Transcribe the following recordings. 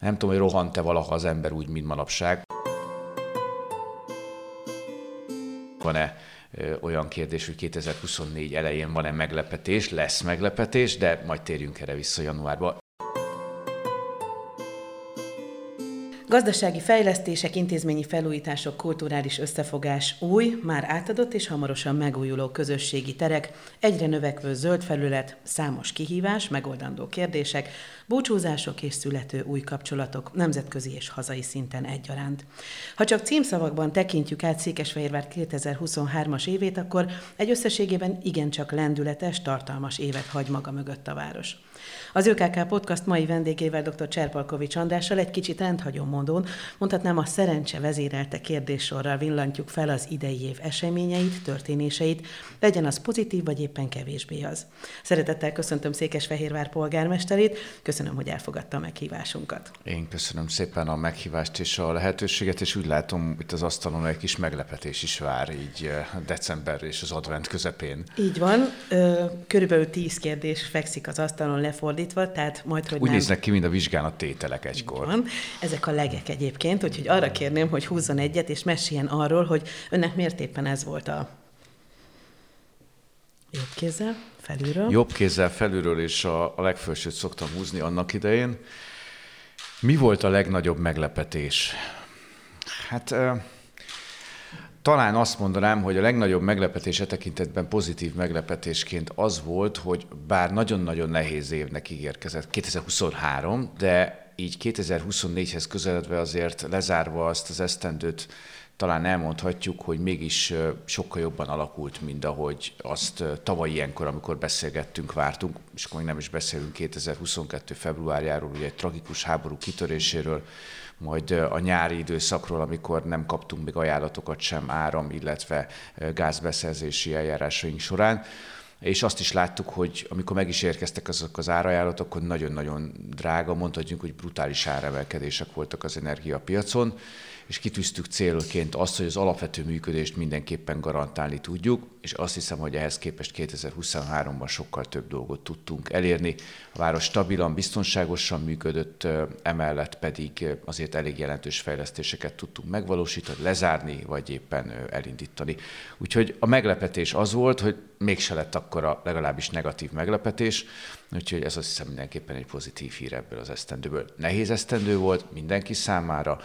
Nem tudom, hogy rohant-e valaha az ember úgy, mint manapság. Van-e olyan kérdés, hogy 2024 elején van-e meglepetés, lesz meglepetés, de majd térjünk erre vissza januárba. Gazdasági fejlesztések, intézményi felújítások, kulturális összefogás, új, már átadott és hamarosan megújuló közösségi terek, egyre növekvő zöld felület, számos kihívás, megoldandó kérdések, búcsúzások és születő új kapcsolatok nemzetközi és hazai szinten egyaránt. Ha csak címszavakban tekintjük át Székesfehérvár 2023-as évét, akkor egy összességében igencsak lendületes, tartalmas évet hagy maga mögött a város. Az ÖKK Podcast mai vendégével dr. Cserpalkovics Andrással egy kicsit rendhagyó mondón, mondhatnám a szerencse vezérelte kérdéssorral villantjuk fel az idei év eseményeit, történéseit, legyen az pozitív vagy éppen kevésbé az. Szeretettel köszöntöm Székesfehérvár polgármesterét, köszönöm, hogy elfogadta a meghívásunkat. Én köszönöm szépen a meghívást és a lehetőséget, és úgy látom, itt az asztalon egy kis meglepetés is vár így december és az advent közepén. Így van, körülbelül tíz kérdés fekszik az asztalon lefordítva, tehát majd, hogy Úgy nem... néznek ki, mint a vizsgálat tételek egykor. Van. Ezek a legek egyébként, úgyhogy arra kérném, hogy húzzon egyet, és meséljen arról, hogy önnek miért éppen ez volt a jobb kézzel, felülről. Jobb kézzel felülről, és a, a legfelsőt szoktam húzni annak idején. Mi volt a legnagyobb meglepetés? Hát talán azt mondanám, hogy a legnagyobb meglepetés e tekintetben pozitív meglepetésként az volt, hogy bár nagyon-nagyon nehéz évnek ígérkezett 2023, de így 2024-hez közeledve azért lezárva azt az esztendőt, talán elmondhatjuk, hogy mégis sokkal jobban alakult, mint ahogy azt tavaly ilyenkor, amikor beszélgettünk, vártunk, és akkor még nem is beszélünk 2022. februárjáról, ugye egy tragikus háború kitöréséről, majd a nyári időszakról, amikor nem kaptunk még ajánlatokat sem áram, illetve gázbeszerzési eljárásaink során. És azt is láttuk, hogy amikor meg is érkeztek azok az árajánlatok, akkor nagyon-nagyon drága, mondhatjuk, hogy brutális áremelkedések voltak az energiapiacon, és kitűztük célként azt, hogy az alapvető működést mindenképpen garantálni tudjuk, és azt hiszem, hogy ehhez képest 2023-ban sokkal több dolgot tudtunk elérni. A város stabilan, biztonságosan működött, emellett pedig azért elég jelentős fejlesztéseket tudtunk megvalósítani, lezárni, vagy éppen elindítani. Úgyhogy a meglepetés az volt, hogy mégse lett akkor a legalábbis negatív meglepetés, úgyhogy ez azt hiszem mindenképpen egy pozitív hír ebből az esztendőből. Nehéz esztendő volt mindenki számára,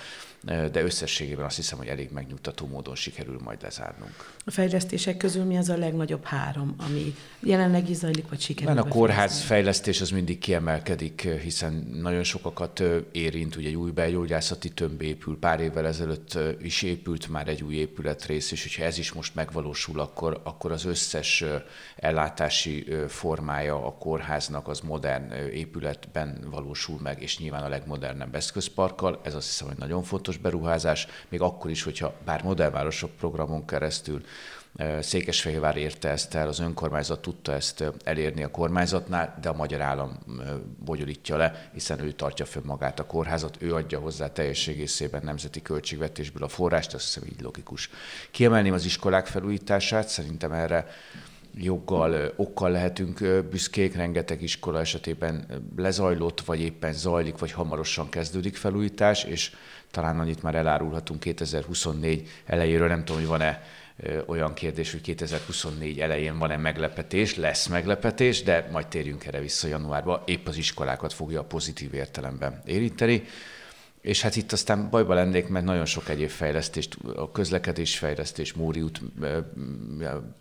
de összességében azt hiszem, hogy elég megnyugtató módon sikerül majd lezárnunk. A fejlesztések közül mi az a legnagyobb három, ami jelenleg is zajlik, vagy sikerül? Mert a kórház fejlesztés az mindig kiemelkedik, hiszen nagyon sokakat érint, ugye egy új belgyógyászati tömb épül, pár évvel ezelőtt is épült már egy új épületrész, és hogyha ez is most megvalósul, akkor, akkor az összes ellátási formája a kórháznak az modern épületben valósul meg, és nyilván a legmodernebb eszközparkkal. Ez azt hiszem, hogy nagyon fontos beruházás, még akkor is, hogyha bár modellvárosok programon keresztül Székesfehérvár érte ezt el, az önkormányzat tudta ezt elérni a kormányzatnál, de a magyar állam bonyolítja le, hiszen ő tartja fönn magát a kórházat, ő adja hozzá teljes egészében nemzeti költségvetésből a forrást, azt hiszem így logikus. Kiemelném az iskolák felújítását, szerintem erre joggal, okkal lehetünk büszkék, rengeteg iskola esetében lezajlott, vagy éppen zajlik, vagy hamarosan kezdődik felújítás, és talán annyit már elárulhatunk 2024 elejéről, nem tudom, hogy van-e olyan kérdés, hogy 2024 elején van-e meglepetés, lesz meglepetés, de majd térjünk erre vissza januárba, épp az iskolákat fogja a pozitív értelemben érinteni. És hát itt aztán bajba lennék, mert nagyon sok egyéb fejlesztést, a közlekedés fejlesztés, Móri út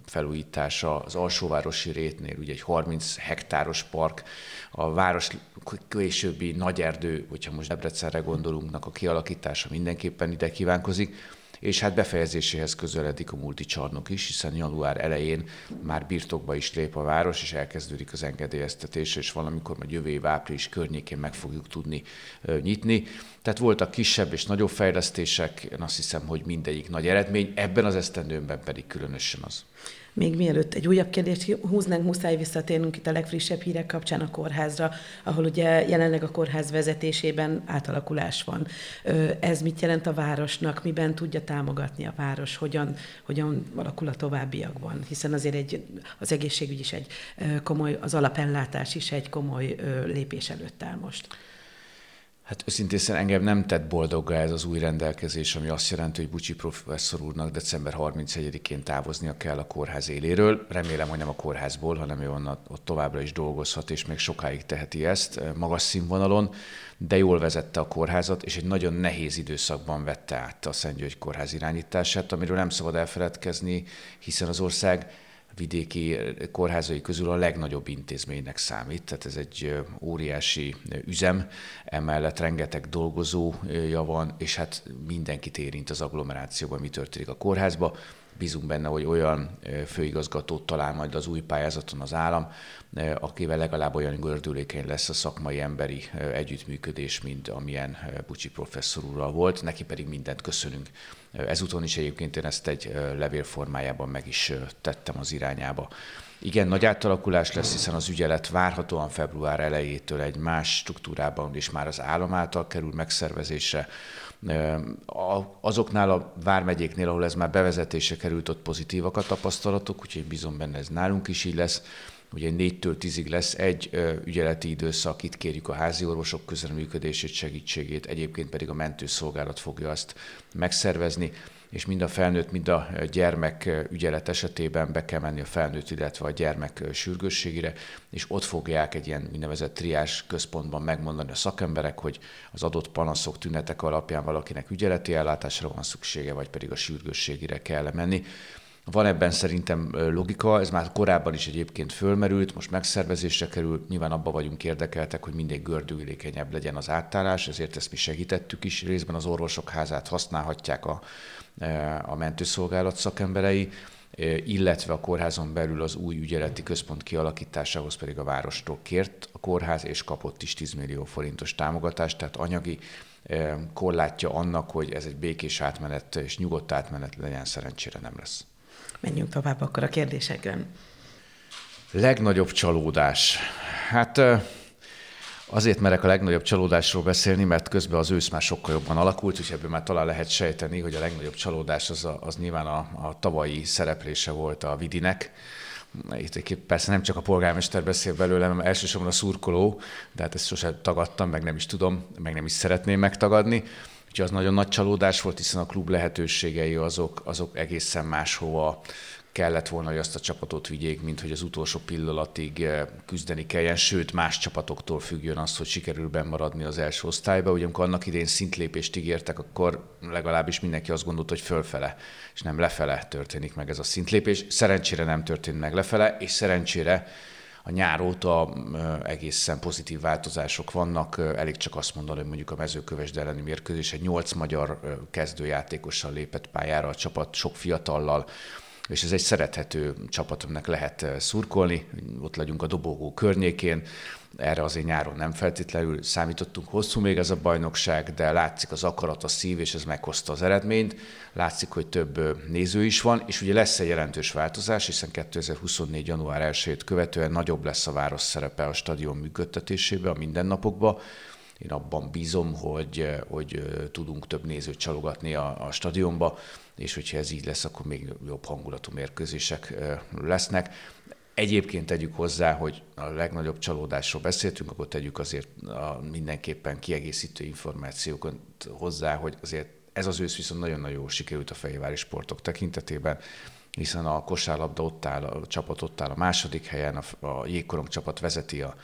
felújítása, az alsóvárosi rétnél, ugye egy 30 hektáros park, a város későbbi nagy erdő, hogyha most Debrecenre gondolunknak a kialakítása mindenképpen ide kívánkozik és hát befejezéséhez közeledik a multicsarnok is, hiszen január elején már birtokba is lép a város, és elkezdődik az engedélyeztetés, és valamikor majd jövő év április környékén meg fogjuk tudni nyitni. Tehát voltak kisebb és nagyobb fejlesztések, én azt hiszem, hogy mindegyik nagy eredmény, ebben az esztendőben pedig különösen az. Még mielőtt egy újabb kérdést húznánk, muszáj visszatérnünk itt a legfrissebb hírek kapcsán a kórházra, ahol ugye jelenleg a kórház vezetésében átalakulás van. Ez mit jelent a városnak, miben tudja támogatni a város, hogyan, hogyan alakul a továbbiakban? Hiszen azért egy, az egészségügy is egy komoly, az alapellátás is egy komoly lépés előtt áll most. Hát őszintén engem nem tett boldoggá ez az új rendelkezés, ami azt jelenti, hogy Bucsi professzor úrnak december 31-én távoznia kell a kórház éléről. Remélem, hogy nem a kórházból, hanem ő onnan, ott továbbra is dolgozhat, és még sokáig teheti ezt eh, magas színvonalon, de jól vezette a kórházat, és egy nagyon nehéz időszakban vette át a Szentgyörgy kórház irányítását, amiről nem szabad elfeledkezni, hiszen az ország vidéki kórházai közül a legnagyobb intézménynek számít, tehát ez egy óriási üzem, emellett rengeteg dolgozója van, és hát mindenkit érint az agglomerációban, mi történik a kórházba. Bízunk benne, hogy olyan főigazgatót talál majd az új pályázaton az állam, akivel legalább olyan gördülékeny lesz a szakmai emberi együttműködés, mint amilyen Bucsi professzor úrral volt. Neki pedig mindent köszönünk. Ezúton is egyébként én ezt egy levél formájában meg is tettem az irányába. Igen, nagy átalakulás lesz, hiszen az ügyelet várhatóan február elejétől egy más struktúrában és már az állam által kerül megszervezésre. Azoknál a vármegyéknél, ahol ez már bevezetése került, ott pozitívak a tapasztalatok, úgyhogy bízom benne ez nálunk is így lesz. Ugye négytől tízig lesz egy ügyeleti időszak, itt kérjük a házi orvosok közreműködését, segítségét, egyébként pedig a mentőszolgálat fogja azt megszervezni és mind a felnőtt, mind a gyermek ügyelet esetében be kell menni a felnőtt, illetve a gyermek sürgősségére, és ott fogják egy ilyen úgynevezett triás központban megmondani a szakemberek, hogy az adott panaszok, tünetek alapján valakinek ügyeleti ellátásra van szüksége, vagy pedig a sürgősségére kell menni. Van ebben szerintem logika, ez már korábban is egyébként fölmerült, most megszervezésre kerül, nyilván abba vagyunk érdekeltek, hogy mindig gördülékenyebb legyen az átállás, ezért ezt mi segítettük is, részben az orvosok házát használhatják a, a mentőszolgálat szakemberei, illetve a kórházon belül az új ügyeleti központ kialakításához pedig a várostól kért a kórház, és kapott is 10 millió forintos támogatást, tehát anyagi korlátja annak, hogy ez egy békés átmenet és nyugodt átmenet legyen, szerencsére nem lesz. Menjünk tovább akkor a kérdésekben. Legnagyobb csalódás. Hát azért merek a legnagyobb csalódásról beszélni, mert közben az ősz már sokkal jobban alakult, és ebből már talán lehet sejteni, hogy a legnagyobb csalódás az, a, az nyilván a, a tavalyi szereplése volt a Vidinek. Itt persze nem csak a polgármester beszél belőlem, hanem elsősorban a szurkoló, de hát ezt sosem tagadtam, meg nem is tudom, meg nem is szeretném megtagadni. Úgyhogy az nagyon nagy csalódás volt, hiszen a klub lehetőségei azok, azok egészen máshova kellett volna, hogy azt a csapatot vigyék, mint hogy az utolsó pillanatig eh, küzdeni kelljen, sőt más csapatoktól függjön az, hogy sikerül bemaradni az első osztályba. Ugye amikor annak idén szintlépést ígértek, akkor legalábbis mindenki azt gondolta, hogy fölfele, és nem lefele történik meg ez a szintlépés. Szerencsére nem történt meg lefele, és szerencsére a nyár óta egészen pozitív változások vannak. Elég csak azt mondani, hogy mondjuk a mezőkövesd elleni mérkőzés egy nyolc magyar kezdőjátékossal lépett pályára a csapat, sok fiatallal, és ez egy szerethető csapat, aminek lehet szurkolni, ott legyünk a dobogó környékén, erre azért nyáron nem feltétlenül számítottunk hosszú még ez a bajnokság, de látszik az akarat, a szív, és ez meghozta az eredményt. Látszik, hogy több néző is van, és ugye lesz egy jelentős változás, hiszen 2024. január 1-ét követően nagyobb lesz a város szerepe a stadion működtetésében, a mindennapokban. Én abban bízom, hogy, hogy tudunk több nézőt csalogatni a, a stadionba, és hogyha ez így lesz, akkor még jobb hangulatú mérkőzések lesznek. Egyébként tegyük hozzá, hogy a legnagyobb csalódásról beszéltünk, akkor tegyük azért a mindenképpen kiegészítő információkat hozzá, hogy azért ez az ősz viszont nagyon-nagyon jól sikerült a fehérvári sportok tekintetében, hiszen a kosárlabda ott áll, a csapat ott áll a második helyen, a, a jégkorong csapat vezeti a,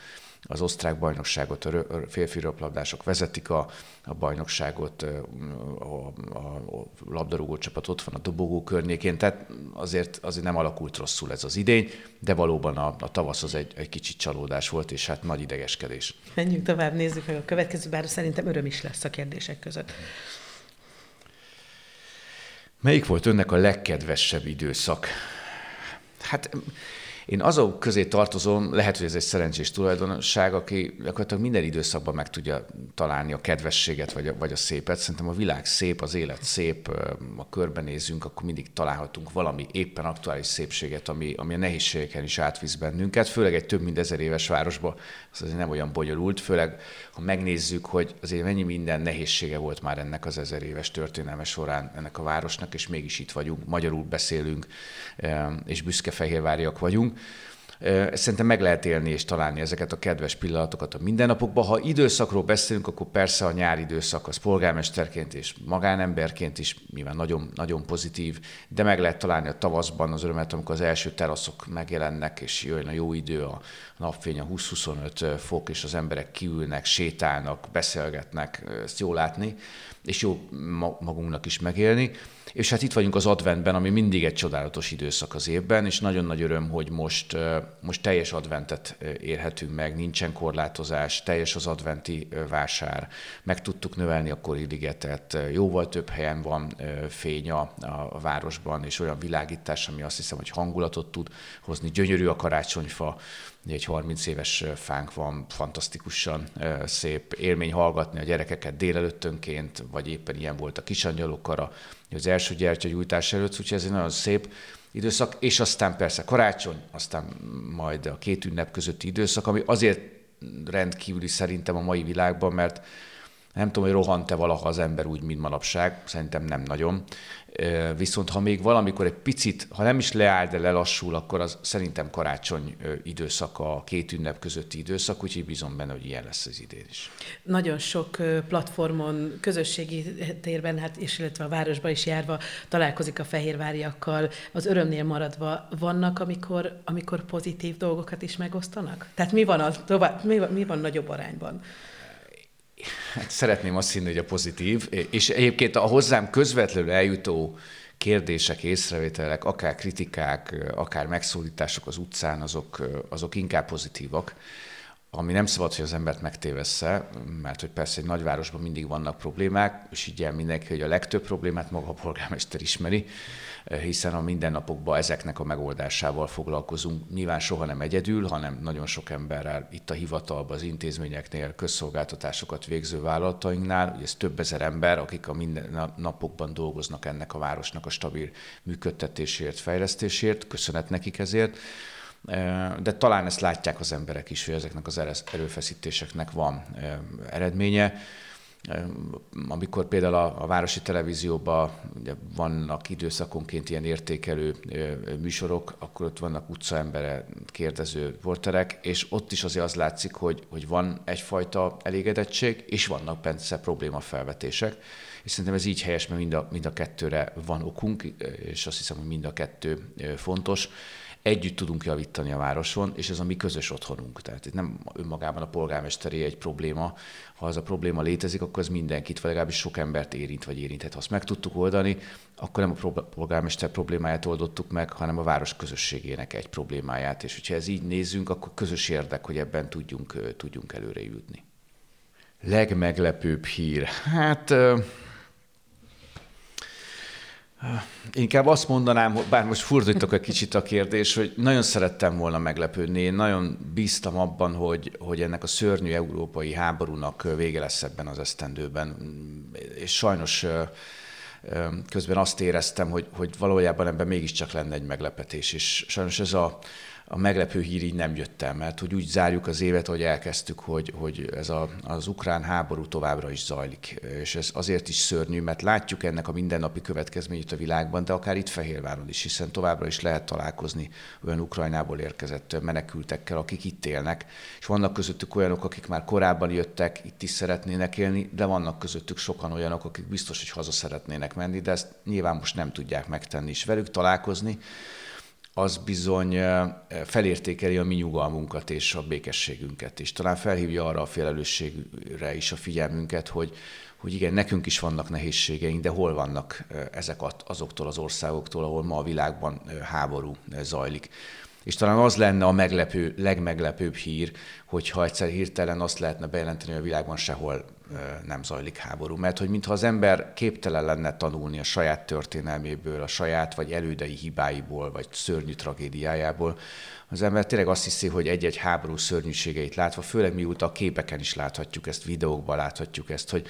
az osztrák bajnokságot, a férfi röplabdások vezetik a, a bajnokságot, a, a, a labdarúgó csapat ott van a dobogó környékén, tehát azért, azért nem alakult rosszul ez az idény, de valóban a, a tavasz az egy, egy kicsit csalódás volt, és hát nagy idegeskedés. Menjünk tovább, nézzük meg a következő, bár szerintem öröm is lesz a kérdések között. Melyik volt önnek a legkedvesebb időszak? Hát én azok közé tartozom, lehet, hogy ez egy szerencsés tulajdonság, aki gyakorlatilag minden időszakban meg tudja találni a kedvességet vagy a, vagy a szépet. Szerintem a világ szép, az élet szép, a körbenézünk, akkor mindig találhatunk valami éppen aktuális szépséget, ami, ami a nehézségeken is átvisz bennünket, főleg egy több mint ezer éves városba, ez azért nem olyan bonyolult, főleg ha megnézzük, hogy azért mennyi minden nehézsége volt már ennek az ezer éves történelme során ennek a városnak, és mégis itt vagyunk, magyarul beszélünk, és büszke fehérváriak vagyunk. Szerintem meg lehet élni és találni ezeket a kedves pillanatokat a mindennapokban. Ha időszakról beszélünk, akkor persze a nyári időszak az polgármesterként és magánemberként is nyilván nagyon, nagyon pozitív, de meg lehet találni a tavaszban az örömet, amikor az első teraszok megjelennek, és jön a jó idő, a napfény a 20-25 fok, és az emberek kiülnek, sétálnak, beszélgetnek, ezt jó látni, és jó magunknak is megélni. És hát itt vagyunk az adventben, ami mindig egy csodálatos időszak az évben, és nagyon nagy öröm, hogy most, most teljes adventet érhetünk meg, nincsen korlátozás, teljes az adventi vásár, meg tudtuk növelni a koriligetet, jóval több helyen van fény a, a városban, és olyan világítás, ami azt hiszem, hogy hangulatot tud hozni. Gyönyörű a karácsonyfa, egy 30 éves fánk van, fantasztikusan szép élmény hallgatni a gyerekeket délelőttönként, vagy éppen ilyen volt a kisangyalokkara, az első gyertyagyújtás előtt, úgyhogy ez egy nagyon szép időszak, és aztán persze karácsony, aztán majd a két ünnep közötti időszak, ami azért rendkívüli szerintem a mai világban, mert nem tudom, hogy rohant-e valaha az ember úgy, mint manapság, szerintem nem nagyon. Viszont ha még valamikor egy picit, ha nem is leáll, de lelassul, akkor az szerintem karácsony időszaka, a két ünnep közötti időszak, úgyhogy bízom benne, hogy ilyen lesz az idén is. Nagyon sok platformon, közösségi térben, hát és illetve a városba is járva találkozik a fehérváriakkal, az örömnél maradva vannak, amikor, amikor pozitív dolgokat is megosztanak? Tehát mi van, a, tovább, mi van, mi van nagyobb arányban? Hát szeretném azt hinni, hogy a pozitív, és egyébként a hozzám közvetlenül eljutó kérdések, észrevételek, akár kritikák, akár megszólítások az utcán, azok, azok inkább pozitívak ami nem szabad, hogy az embert megtévessze, mert hogy persze egy nagyvárosban mindig vannak problémák, és így el mindenki, hogy a legtöbb problémát maga a polgármester ismeri, hiszen a mindennapokban ezeknek a megoldásával foglalkozunk. Nyilván soha nem egyedül, hanem nagyon sok emberrel itt a hivatalban, az intézményeknél, közszolgáltatásokat végző vállalatainknál. Ugye ez több ezer ember, akik a mindennapokban dolgoznak ennek a városnak a stabil működtetésért, fejlesztésért. Köszönet nekik ezért de talán ezt látják az emberek is, hogy ezeknek az erőfeszítéseknek van eredménye. Amikor például a, a városi televízióban ugye vannak időszakonként ilyen értékelő műsorok, akkor ott vannak utcaembere, kérdező porterek, és ott is azért az látszik, hogy, hogy van egyfajta elégedettség, és vannak persze problémafelvetések. És szerintem ez így helyes, mert mind a, mind a kettőre van okunk, és azt hiszem, hogy mind a kettő fontos együtt tudunk javítani a városon, és ez a mi közös otthonunk. Tehát itt nem önmagában a polgármesteré egy probléma. Ha az a probléma létezik, akkor az mindenkit, vagy legalábbis sok embert érint, vagy érinthet. Ha azt meg tudtuk oldani, akkor nem a polgármester problémáját oldottuk meg, hanem a város közösségének egy problémáját. És hogyha ez így nézzünk, akkor közös érdek, hogy ebben tudjunk, tudjunk előre jutni. Legmeglepőbb hír. Hát Inkább azt mondanám, bár most fordítok egy kicsit a kérdés, hogy nagyon szerettem volna meglepődni. Én nagyon bíztam abban, hogy, hogy ennek a szörnyű európai háborúnak vége lesz ebben az esztendőben. És sajnos közben azt éreztem, hogy, hogy valójában ebben mégiscsak lenne egy meglepetés. És sajnos ez a, a meglepő hír így nem jött el, mert hogy úgy zárjuk az évet, hogy elkezdtük, hogy, hogy ez a, az ukrán háború továbbra is zajlik. És ez azért is szörnyű, mert látjuk ennek a mindennapi következményét a világban, de akár itt Fehérváron is, hiszen továbbra is lehet találkozni olyan Ukrajnából érkezett menekültekkel, akik itt élnek, és vannak közöttük olyanok, akik már korábban jöttek, itt is szeretnének élni, de vannak közöttük sokan olyanok, akik biztos, hogy haza szeretnének menni, de ezt nyilván most nem tudják megtenni, és velük találkozni az bizony felértékeli a mi nyugalmunkat és a békességünket, és talán felhívja arra a felelősségre is a figyelmünket, hogy, hogy igen, nekünk is vannak nehézségeink, de hol vannak ezek azoktól az országoktól, ahol ma a világban háború zajlik. És talán az lenne a meglepő, legmeglepőbb hír, hogyha egyszer hirtelen azt lehetne bejelenteni, hogy a világban sehol nem zajlik háború. Mert hogy mintha az ember képtelen lenne tanulni a saját történelméből, a saját vagy elődei hibáiból, vagy szörnyű tragédiájából, az ember tényleg azt hiszi, hogy egy-egy háború szörnyűségeit látva, főleg mióta a képeken is láthatjuk ezt, videókban láthatjuk ezt, hogy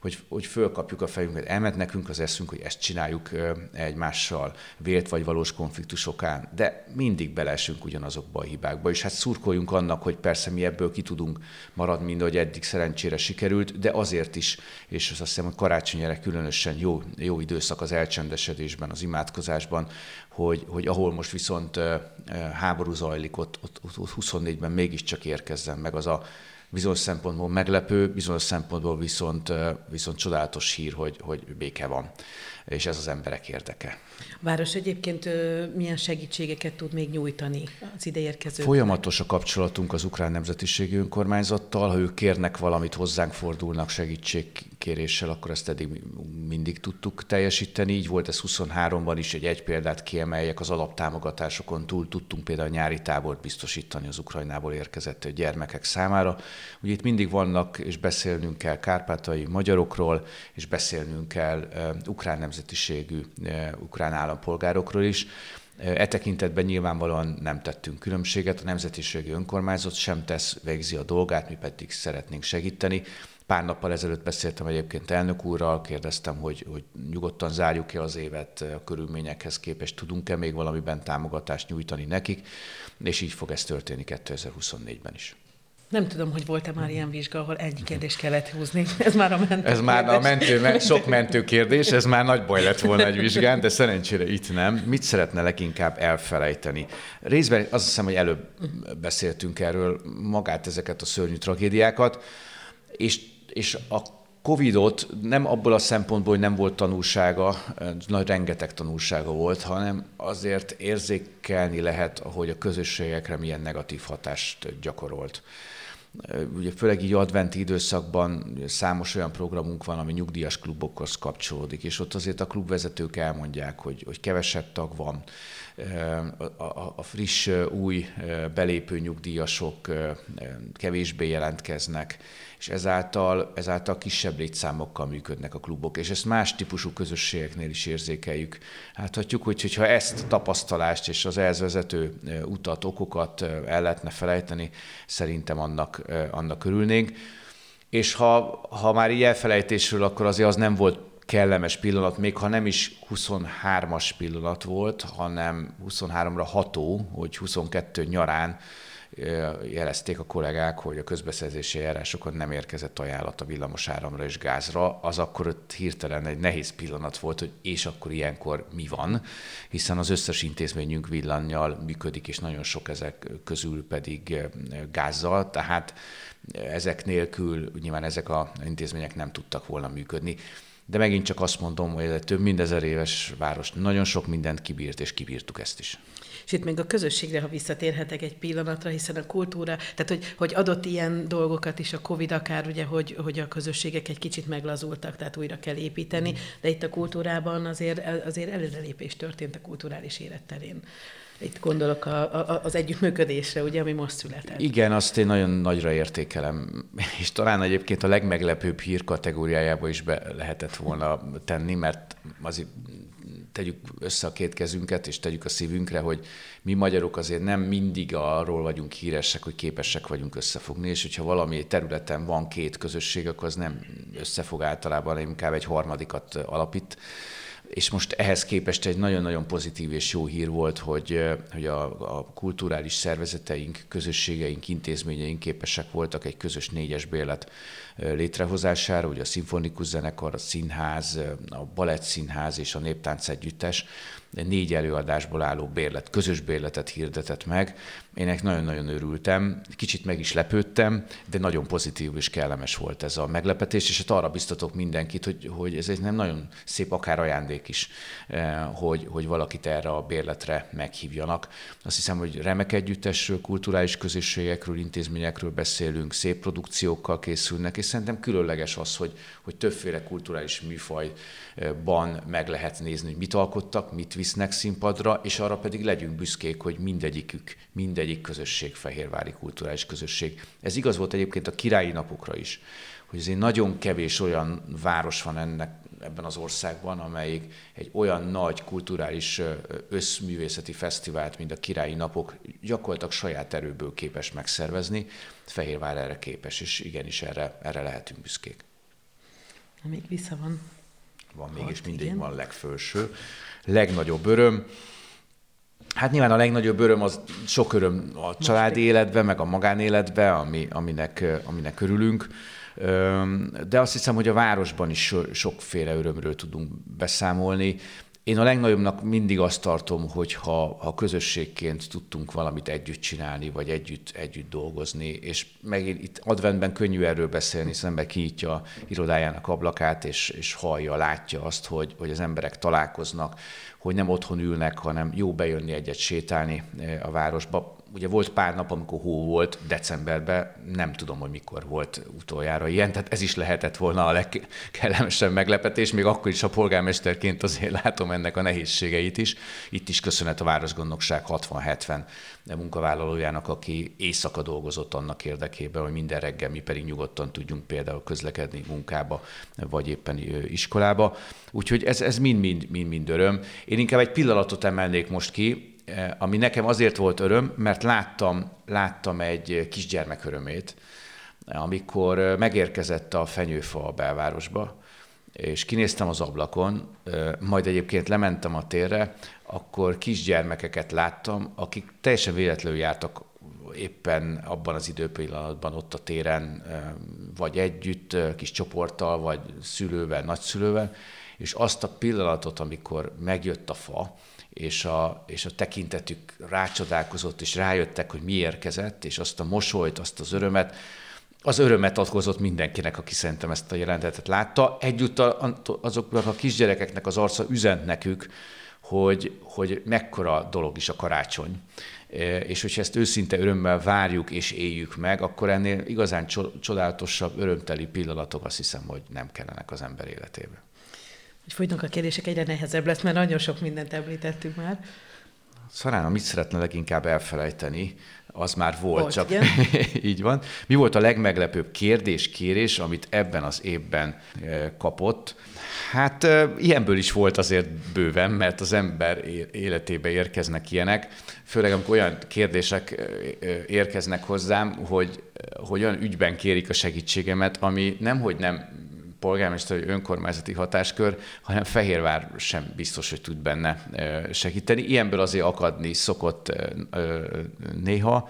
hogy, hogy fölkapjuk a fejünket, elment nekünk az eszünk, hogy ezt csináljuk egymással, vélt vagy valós konfliktusokán, de mindig belesünk ugyanazokba a hibákba, és hát szurkoljunk annak, hogy persze mi ebből ki tudunk maradni, mint hogy eddig szerencsére sikerült, de azért is, és azt hiszem, hogy karácsonyra különösen jó, jó időszak az elcsendesedésben, az imádkozásban, hogy, hogy ahol most viszont háború zajlik, ott, ott, ott 24-ben mégiscsak érkezzen meg az a bizonyos szempontból meglepő, bizonyos szempontból viszont, viszont csodálatos hír, hogy, hogy béke van, és ez az emberek érdeke. A város egyébként milyen segítségeket tud még nyújtani az ideérkezőknek? Folyamatos a kapcsolatunk az ukrán nemzetiségi önkormányzattal. Ha ők kérnek valamit, hozzánk fordulnak segítségkéréssel, akkor ezt eddig mindig tudtuk teljesíteni. Így volt ez 23-ban is, egy egy példát kiemeljek, az alaptámogatásokon túl tudtunk például nyári tábort biztosítani az Ukrajnából érkezett gyermekek számára. Ugye itt mindig vannak, és beszélnünk kell kárpátai magyarokról, és beszélnünk kell uh, ukrán nemzetiségű, uh, ukrán állampolgárokról is. E tekintetben nyilvánvalóan nem tettünk különbséget, a Nemzetiségi Önkormányzat sem tesz, végzi a dolgát, mi pedig szeretnénk segíteni. Pár nappal ezelőtt beszéltem egyébként elnök úrral, kérdeztem, hogy, hogy nyugodtan zárjuk-e az évet a körülményekhez képest, tudunk-e még valamiben támogatást nyújtani nekik, és így fog ez történni 2024-ben is. Nem tudom, hogy volt-e már ilyen vizsga, ahol ennyi kérdést kellett húzni. Ez már a mentő Ez már a mentő, sok mentő kérdés, ez már nagy baj lett volna egy vizsgán, de szerencsére itt nem. Mit szeretne leginkább elfelejteni? Részben azt hiszem, hogy előbb beszéltünk erről magát ezeket a szörnyű tragédiákat, és, és a Covidot nem abból a szempontból, hogy nem volt tanulsága, nagy rengeteg tanulsága volt, hanem azért érzékelni lehet, hogy a közösségekre milyen negatív hatást gyakorolt. Ugye főleg így adventi időszakban számos olyan programunk van, ami nyugdíjas klubokhoz kapcsolódik, és ott azért a klubvezetők elmondják, hogy, hogy kevesebb tag van, a, friss, új belépő nyugdíjasok kevésbé jelentkeznek, és ezáltal, ezáltal kisebb létszámokkal működnek a klubok, és ezt más típusú közösségeknél is érzékeljük. Láthatjuk, hogy hogyha ezt a tapasztalást és az ehhez vezető utat, okokat el lehetne felejteni, szerintem annak, annak örülnénk. És ha, ha már így elfelejtésről, akkor azért az nem volt kellemes pillanat, még ha nem is 23-as pillanat volt, hanem 23-ra ható, hogy 22 nyarán jelezték a kollégák, hogy a közbeszerzési járásokon nem érkezett ajánlat a villamos és gázra, az akkor ott hirtelen egy nehéz pillanat volt, hogy és akkor ilyenkor mi van, hiszen az összes intézményünk villannyal működik, és nagyon sok ezek közül pedig gázzal, tehát ezek nélkül nyilván ezek az intézmények nem tudtak volna működni. De megint csak azt mondom, hogy ez több mint ezer éves város nagyon sok mindent kibírt, és kibírtuk ezt is. És itt még a közösségre, ha visszatérhetek egy pillanatra, hiszen a kultúra, tehát hogy, hogy adott ilyen dolgokat is a Covid akár, ugye, hogy, hogy a közösségek egy kicsit meglazultak, tehát újra kell építeni, de itt a kultúrában azért, azért előrelépés történt a kulturális életterén. Itt gondolok a, a, az együttműködésre, ugye, ami most született. Igen, azt én nagyon nagyra értékelem, és talán egyébként a legmeglepőbb hír kategóriájába is be lehetett volna tenni, mert azért tegyük össze a két kezünket, és tegyük a szívünkre, hogy mi magyarok azért nem mindig arról vagyunk híresek, hogy képesek vagyunk összefogni, és hogyha valami területen van két közösség, akkor az nem összefog általában, inkább egy harmadikat alapít és most ehhez képest egy nagyon-nagyon pozitív és jó hír volt, hogy, hogy a, a kulturális szervezeteink, közösségeink, intézményeink képesek voltak egy közös négyes bérlet létrehozására, ugye a szimfonikus zenekar, a színház, a balett színház és a néptánc együttes négy előadásból álló bérlet, közös bérletet hirdetett meg. Én ennek nagyon-nagyon örültem, kicsit meg is lepődtem, de nagyon pozitív és kellemes volt ez a meglepetés, és hát arra biztatok mindenkit, hogy, hogy ez egy nem nagyon szép akár ajándék is, hogy, hogy valakit erre a bérletre meghívjanak. Azt hiszem, hogy remek együttesről, kulturális közösségekről, intézményekről beszélünk, szép produkciókkal készülnek, és szerintem különleges az, hogy, hogy többféle kulturális műfajban meg lehet nézni, hogy mit alkottak, mit visznek színpadra, és arra pedig legyünk büszkék, hogy mindegyikük, mindegyik közösség fehérvári kulturális közösség. Ez igaz volt egyébként a királyi napokra is, hogy azért nagyon kevés olyan város van ennek ebben az országban, amelyik egy olyan nagy kulturális összművészeti fesztivált, mint a Királyi Napok, gyakorlatilag saját erőből képes megszervezni. Fehérvár erre képes, és igenis erre, erre lehetünk büszkék. Még vissza van. Van még, és mindig igen. van legfőső. Legnagyobb öröm. Hát nyilván a legnagyobb öröm az sok öröm a családi életben, meg a magánéletben, ami, aminek, aminek örülünk. De azt hiszem, hogy a városban is sokféle örömről tudunk beszámolni. Én a legnagyobbnak mindig azt tartom, hogy ha, ha közösségként tudtunk valamit együtt csinálni, vagy együtt, együtt dolgozni, és megint itt adventben könnyű erről beszélni, hiszen ember kinyitja irodájának ablakát, és, és hallja, látja azt, hogy, hogy az emberek találkoznak, hogy nem otthon ülnek, hanem jó bejönni egyet sétálni eh, a városba ugye volt pár nap, amikor hó volt, decemberben, nem tudom, hogy mikor volt utoljára ilyen, tehát ez is lehetett volna a legkellemesebb meglepetés, még akkor is a polgármesterként azért látom ennek a nehézségeit is. Itt is köszönet a Városgondnokság 60-70 munkavállalójának, aki éjszaka dolgozott annak érdekében, hogy minden reggel mi pedig nyugodtan tudjunk például közlekedni munkába, vagy éppen iskolába. Úgyhogy ez, ez mind-mind, mind-mind öröm. Én inkább egy pillanatot emelnék most ki, ami nekem azért volt öröm, mert láttam, láttam egy kisgyermek örömét, amikor eh, megérkezett a fenyőfa a belvárosba, és kinéztem az ablakon, eh, majd egyébként lementem a térre, akkor kisgyermekeket láttam, akik teljesen véletlenül jártak éppen abban az időpillanatban ott a téren, vagy együtt, kis csoporttal, vagy szülővel, nagyszülővel, és azt a pillanatot, amikor megjött a fa, és a, és a tekintetük rácsodálkozott, és rájöttek, hogy mi érkezett, és azt a mosolyt, azt az örömet, az örömet okozott mindenkinek, aki szerintem ezt a jelentetet látta. Egyúttal azoknak a kisgyerekeknek az arca üzent nekük, hogy, hogy mekkora dolog is a karácsony. E, és hogyha ezt őszinte örömmel várjuk és éljük meg, akkor ennél igazán csodálatosabb, örömteli pillanatok azt hiszem, hogy nem kellenek az ember életébe hogy folynak a kérdések, egyre nehezebb lesz, mert nagyon sok mindent említettük már. Szarána mit szeretne leginkább elfelejteni? Az már volt, volt csak így van. Mi volt a legmeglepőbb kérdés, kérés, amit ebben az évben eh, kapott? Hát eh, ilyenből is volt azért bőven, mert az ember életébe érkeznek ilyenek, főleg amikor olyan kérdések eh, érkeznek hozzám, hogy, hogy olyan ügyben kérik a segítségemet, ami nemhogy nem polgármesteri önkormányzati hatáskör, hanem Fehérvár sem biztos, hogy tud benne segíteni. Ilyenből azért akadni szokott néha.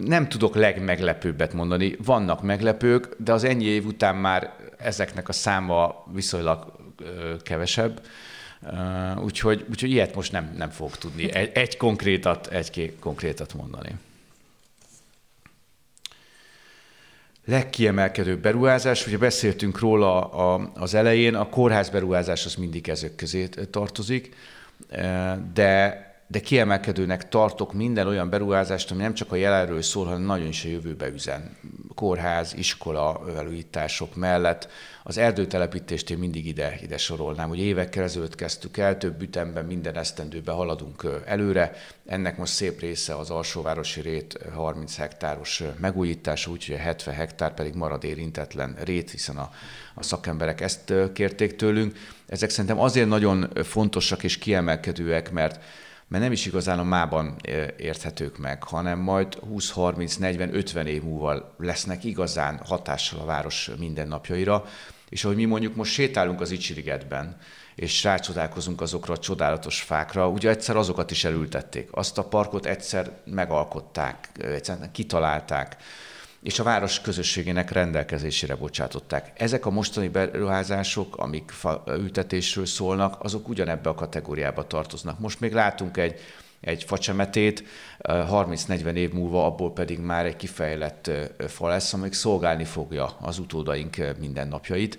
Nem tudok legmeglepőbbet mondani. Vannak meglepők, de az ennyi év után már ezeknek a száma viszonylag kevesebb. Úgyhogy, úgyhogy ilyet most nem, nem fogok tudni egy, egy konkrétat, egy konkrétat mondani. Legkiemelkedőbb beruházás, ugye beszéltünk róla az elején, a kórház beruházás az mindig ezek közé tartozik, de, de kiemelkedőnek tartok minden olyan beruházást, ami nem csak a jelenről szól, hanem nagyon is a jövőbe üzen. Kórház, iskola, felújítások mellett az erdőtelepítést én mindig ide, ide sorolnám, hogy évekkel ezelőtt kezdtük el, több ütemben minden esztendőben haladunk előre. Ennek most szép része az alsóvárosi rét 30 hektáros megújítása, úgyhogy a 70 hektár pedig marad érintetlen rét, hiszen a, a szakemberek ezt kérték tőlünk. Ezek szerintem azért nagyon fontosak és kiemelkedőek, mert mert nem is igazán a mában érthetők meg, hanem majd 20, 30, 40, 50 év múlva lesznek igazán hatással a város mindennapjaira. És ahogy mi mondjuk most sétálunk az Icsirigetben, és rácsodálkozunk azokra a csodálatos fákra, ugye egyszer azokat is elültették. Azt a parkot egyszer megalkották, egyszer kitalálták, és a város közösségének rendelkezésére bocsátották. Ezek a mostani beruházások, amik ültetésről szólnak, azok ugyanebbe a kategóriába tartoznak. Most még látunk egy egy facsemetét, 30-40 év múlva abból pedig már egy kifejlett fa lesz, amelyik szolgálni fogja az utódaink mindennapjait.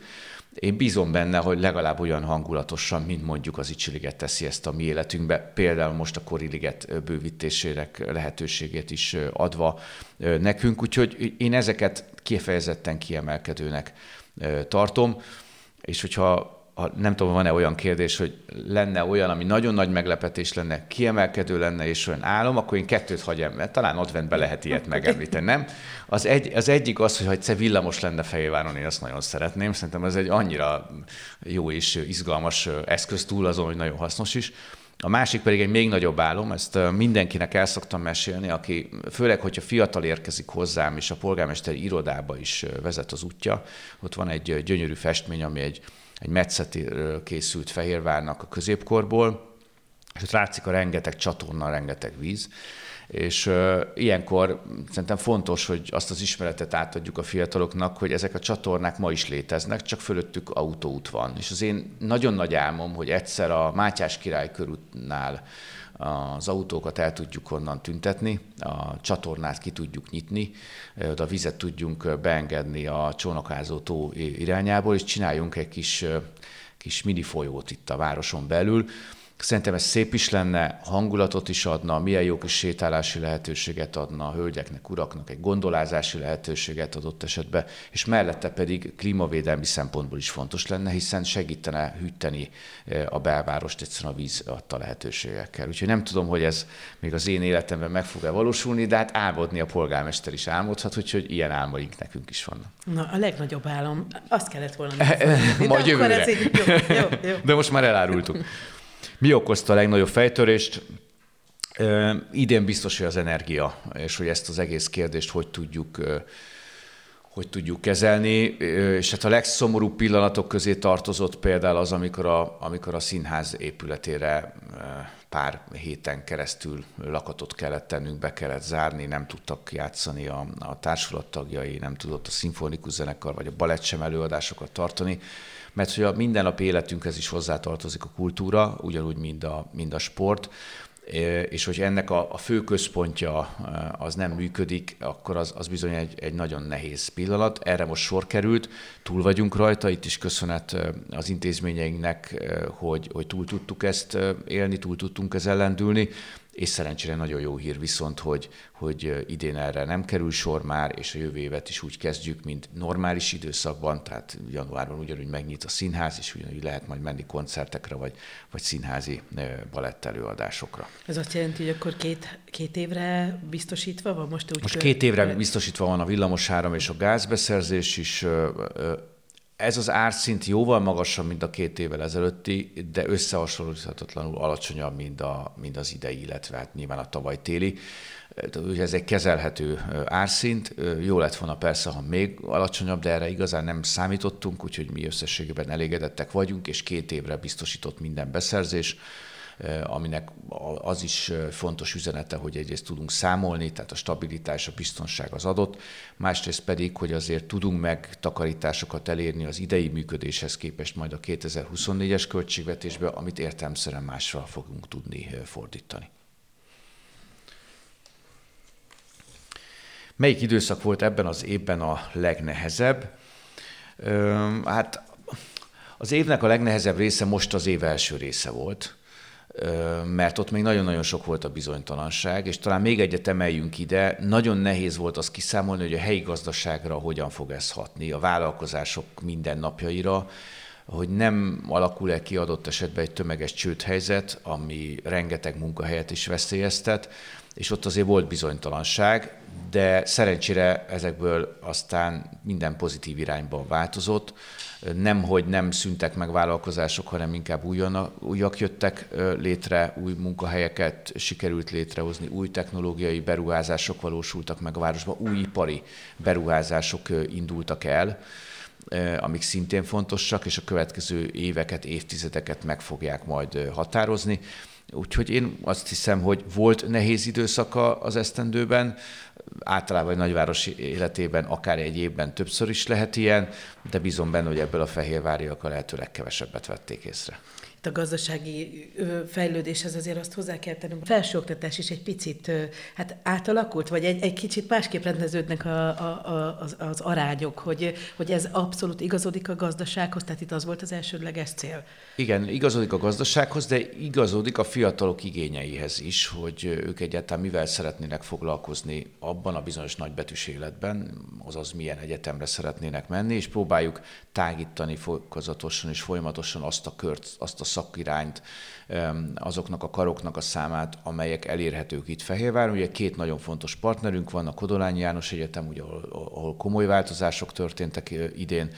Én bízom benne, hogy legalább olyan hangulatosan, mint mondjuk az Icsiliget teszi ezt a mi életünkbe, például most a Koriliget bővítésének lehetőségét is adva nekünk, úgyhogy én ezeket kifejezetten kiemelkedőnek tartom, és hogyha ha nem tudom, van-e olyan kérdés, hogy lenne olyan, ami nagyon nagy meglepetés lenne, kiemelkedő lenne és olyan álom, akkor én kettőt hagyom, mert talán adventbe lehet ilyet megemlíteni, nem? Az, egy, az egyik az, hogy ha egyszer villamos lenne Fejéváron, én azt nagyon szeretném. Szerintem ez egy annyira jó és izgalmas eszköz túl azon, hogy nagyon hasznos is. A másik pedig egy még nagyobb álom, ezt mindenkinek el szoktam mesélni, aki főleg, hogyha fiatal érkezik hozzám, és a polgármester irodába is vezet az útja, ott van egy gyönyörű festmény, ami egy, egy metszetéről készült Fehérvárnak a középkorból, és ott látszik a rengeteg csatorna, rengeteg víz, és uh, ilyenkor szerintem fontos, hogy azt az ismeretet átadjuk a fiataloknak, hogy ezek a csatornák ma is léteznek, csak fölöttük autóút van. És az én nagyon nagy álmom, hogy egyszer a Mátyás király körútnál az autókat el tudjuk onnan tüntetni, a csatornát ki tudjuk nyitni, oda vizet tudjunk beengedni a csónakázó tó irányából, és csináljunk egy kis, kis mini folyót itt a városon belül, Szerintem ez szép is lenne, hangulatot is adna, milyen jó kis sétálási lehetőséget adna a hölgyeknek, uraknak, egy gondolázási lehetőséget adott esetben, és mellette pedig klímavédelmi szempontból is fontos lenne, hiszen segítene hűteni eh, a belvárost egyszerűen a víz adta lehetőségekkel. Úgyhogy nem tudom, hogy ez még az én életemben meg fog-e valósulni, de hát álmodni a polgármester is álmodhat, úgyhogy ilyen álmaink nekünk is vannak. Na, a legnagyobb álom, azt kellett volna. Majd jövőre. Jó, jó, jó. De most már elárultuk. Mi okozta a legnagyobb fejtörést? Idén biztos, hogy az energia, és hogy ezt az egész kérdést hogy tudjuk hogy tudjuk kezelni, és hát a legszomorúbb pillanatok közé tartozott például az, amikor a, amikor a színház épületére pár héten keresztül lakatot kellett tennünk, be kellett zárni, nem tudtak játszani a, a társulat tagjai, nem tudott a szimfonikus zenekar vagy a balett sem előadásokat tartani mert hogy a mindennapi életünkhez is hozzátartozik a kultúra, ugyanúgy, mint a, mint a sport, és hogy ennek a, a fő központja az nem működik, akkor az, az bizony egy, egy nagyon nehéz pillanat. Erre most sor került, túl vagyunk rajta, itt is köszönet az intézményeinknek, hogy, hogy túl tudtuk ezt élni, túl tudtunk ezzel lendülni, és szerencsére nagyon jó hír viszont, hogy, hogy idén erre nem kerül sor már, és a jövő évet is úgy kezdjük, mint normális időszakban, tehát januárban ugyanúgy megnyit a színház, és ugyanúgy lehet majd menni koncertekre, vagy, vagy színházi balett előadásokra. Ez azt jelenti, hogy akkor két, két évre biztosítva van? Most, úgy most két évre biztosítva van a villamosáram és a gázbeszerzés is, ez az árszint jóval magasabb, mint a két évvel ezelőtti, de összehasonlíthatatlanul alacsonyabb, mint, a, mint az idei, illetve hát nyilván a tavaly téli. Ez egy kezelhető árszint. Jó lett volna persze, ha még alacsonyabb, de erre igazán nem számítottunk, úgyhogy mi összességében elégedettek vagyunk, és két évre biztosított minden beszerzés aminek az is fontos üzenete, hogy egyrészt tudunk számolni, tehát a stabilitás, a biztonság az adott, másrészt pedig, hogy azért tudunk megtakarításokat elérni az idei működéshez képest majd a 2024-es költségvetésbe, amit értelmszerűen másra fogunk tudni fordítani. Melyik időszak volt ebben az évben a legnehezebb? Hát az évnek a legnehezebb része most az év első része volt mert ott még nagyon-nagyon sok volt a bizonytalanság, és talán még egyet emeljünk ide, nagyon nehéz volt azt kiszámolni, hogy a helyi gazdaságra hogyan fog ez hatni, a vállalkozások mindennapjaira, hogy nem alakul-e ki adott esetben egy tömeges csődhelyzet, ami rengeteg munkahelyet is veszélyeztet, és ott azért volt bizonytalanság, de szerencsére ezekből aztán minden pozitív irányban változott nem, hogy nem szüntek meg vállalkozások, hanem inkább újon, újak jöttek létre, új munkahelyeket sikerült létrehozni, új technológiai beruházások valósultak meg a városban, új ipari beruházások indultak el, amik szintén fontosak, és a következő éveket, évtizedeket meg fogják majd határozni. Úgyhogy én azt hiszem, hogy volt nehéz időszaka az esztendőben, általában egy nagyváros életében akár egy évben többször is lehet ilyen, de bízom benne, hogy ebből a fehérváriak a lehető legkevesebbet vették észre a gazdasági fejlődéshez azért azt hozzá kell tennünk. A felsőoktatás is egy picit hát átalakult, vagy egy, egy kicsit másképp rendeződnek a, a, a, az, az arányok, hogy, hogy ez abszolút igazodik a gazdasághoz, tehát itt az volt az elsődleges cél. Igen, igazodik a gazdasághoz, de igazodik a fiatalok igényeihez is, hogy ők egyáltalán mivel szeretnének foglalkozni abban a bizonyos nagybetűs életben, azaz milyen egyetemre szeretnének menni, és próbáljuk tágítani fokozatosan és folyamatosan azt a kört, azt a szakirányt, azoknak a karoknak a számát, amelyek elérhetők itt Fehérváron. Ugye két nagyon fontos partnerünk van, a Kodolányi János Egyetem, ugye, ahol, ahol komoly változások történtek idén,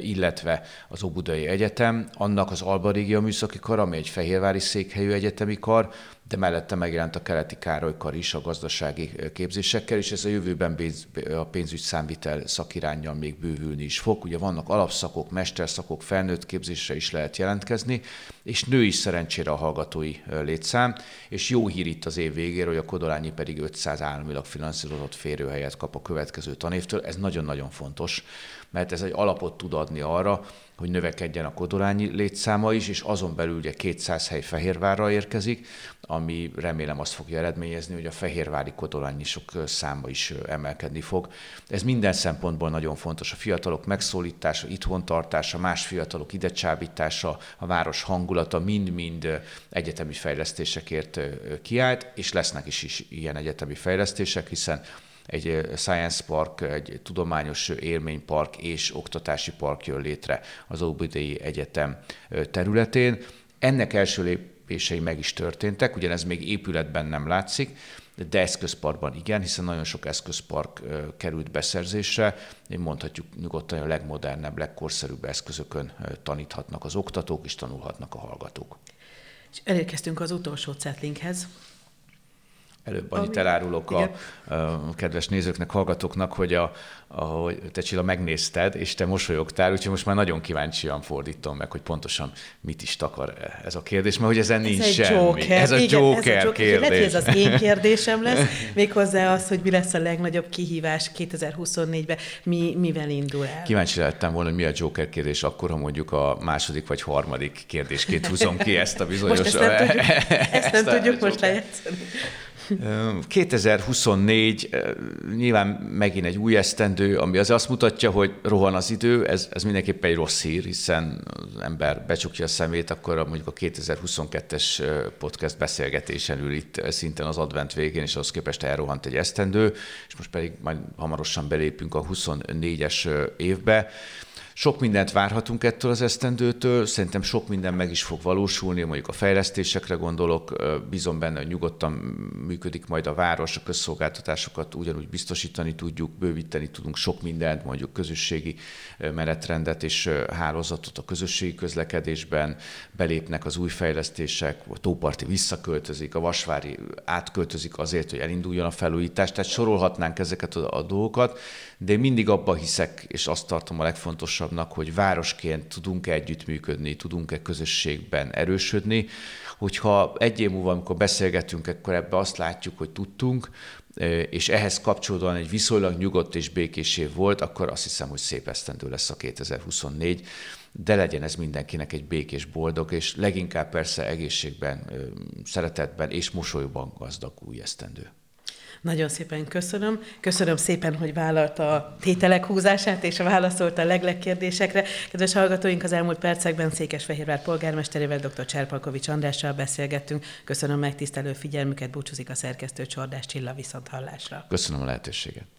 illetve az Óbudai Egyetem, annak az Alba Régia Műszaki Kar, ami egy fehérvári székhelyű egyetemi kar, de mellette megjelent a keleti Károly kar is a gazdasági képzésekkel, és ez a jövőben a pénzügy számvitel szakirányjal még bővülni is fog. Ugye vannak alapszakok, mesterszakok, felnőtt képzésre is lehet jelentkezni, és nő is szerencsére a hallgatói létszám, és jó hír itt az év végére, hogy a Kodolányi pedig 500 államilag finanszírozott férőhelyet kap a következő tanévtől. Ez nagyon-nagyon fontos, mert ez egy alapot tud adni arra, hogy növekedjen a kodolányi létszáma is, és azon belül ugye 200 hely Fehérvárra érkezik, ami remélem azt fogja eredményezni, hogy a fehérvári kodolányisok száma is emelkedni fog. Ez minden szempontból nagyon fontos. A fiatalok megszólítása, itthontartása, más fiatalok idecsábítása, a város hangulata mind-mind egyetemi fejlesztésekért kiállt, és lesznek is, is ilyen egyetemi fejlesztések, hiszen egy science park, egy tudományos élménypark és oktatási park jön létre az Óbudai Egyetem területén. Ennek első lépései meg is történtek, ugyanez még épületben nem látszik, de eszközparkban igen, hiszen nagyon sok eszközpark került beszerzésre. Én mondhatjuk nyugodtan, a legmodernebb, legkorszerűbb eszközökön taníthatnak az oktatók, és tanulhatnak a hallgatók. És elérkeztünk az utolsó cetlinkhez, Előbb annyit Ami... elárulok a, a kedves nézőknek, hallgatóknak, hogy a, a, te Csilla megnézted, és te mosolyogtál, úgyhogy most már nagyon kíváncsian fordítom meg, hogy pontosan mit is takar ez a kérdés, mert hogy ezen ez nincs semmi. Joker. Ez a Igen, Joker, ez a Joker kérdés. Lehet, hogy ez az én kérdésem lesz, méghozzá az, hogy mi lesz a legnagyobb kihívás 2024-ben, mi, mivel indul el. Kíváncsi lettem volna, hogy mi a Joker kérdés akkor, ha mondjuk a második vagy harmadik kérdésként húzom ki ezt a bizonyos... Most ezt nem tudjuk, ezt nem tudjuk most lejátszani. 2024 nyilván megint egy új esztendő, ami az azt mutatja, hogy rohan az idő, ez, ez mindenképpen egy rossz hír, hiszen az ember becsukja a szemét, akkor mondjuk a 2022-es podcast beszélgetésen ül itt szinten az advent végén, és ahhoz képest elrohant egy esztendő, és most pedig majd hamarosan belépünk a 24-es évbe. Sok mindent várhatunk ettől az esztendőtől, szerintem sok minden meg is fog valósulni, mondjuk a fejlesztésekre gondolok, bízom benne, hogy nyugodtan működik majd a város, a közszolgáltatásokat ugyanúgy biztosítani tudjuk, bővíteni tudunk sok mindent, mondjuk közösségi menetrendet és hálózatot a közösségi közlekedésben, belépnek az új fejlesztések, a tóparti visszaköltözik, a vasvári átköltözik azért, hogy elinduljon a felújítás, tehát sorolhatnánk ezeket a, a dolgokat, de én mindig abba hiszek, és azt tartom a legfontosabbnak, hogy városként tudunk-e együttműködni, tudunk-e közösségben erősödni. Hogyha egy év múlva, amikor beszélgetünk, akkor ebbe azt látjuk, hogy tudtunk, és ehhez kapcsolódóan egy viszonylag nyugodt és békés év volt, akkor azt hiszem, hogy szép esztendő lesz a 2024, de legyen ez mindenkinek egy békés, boldog, és leginkább persze egészségben, szeretetben és mosolyban gazdag új esztendő. Nagyon szépen köszönöm. Köszönöm szépen, hogy vállalta a tételek húzását és válaszolta a legleg kérdésekre. Kedves hallgatóink, az elmúlt percekben Székesfehérvár polgármesterével, dr. Cserpalkovics Andrással beszélgettünk. Köszönöm megtisztelő figyelmüket, búcsúzik a szerkesztő Csordás Csilla viszont hallásra. Köszönöm a lehetőséget.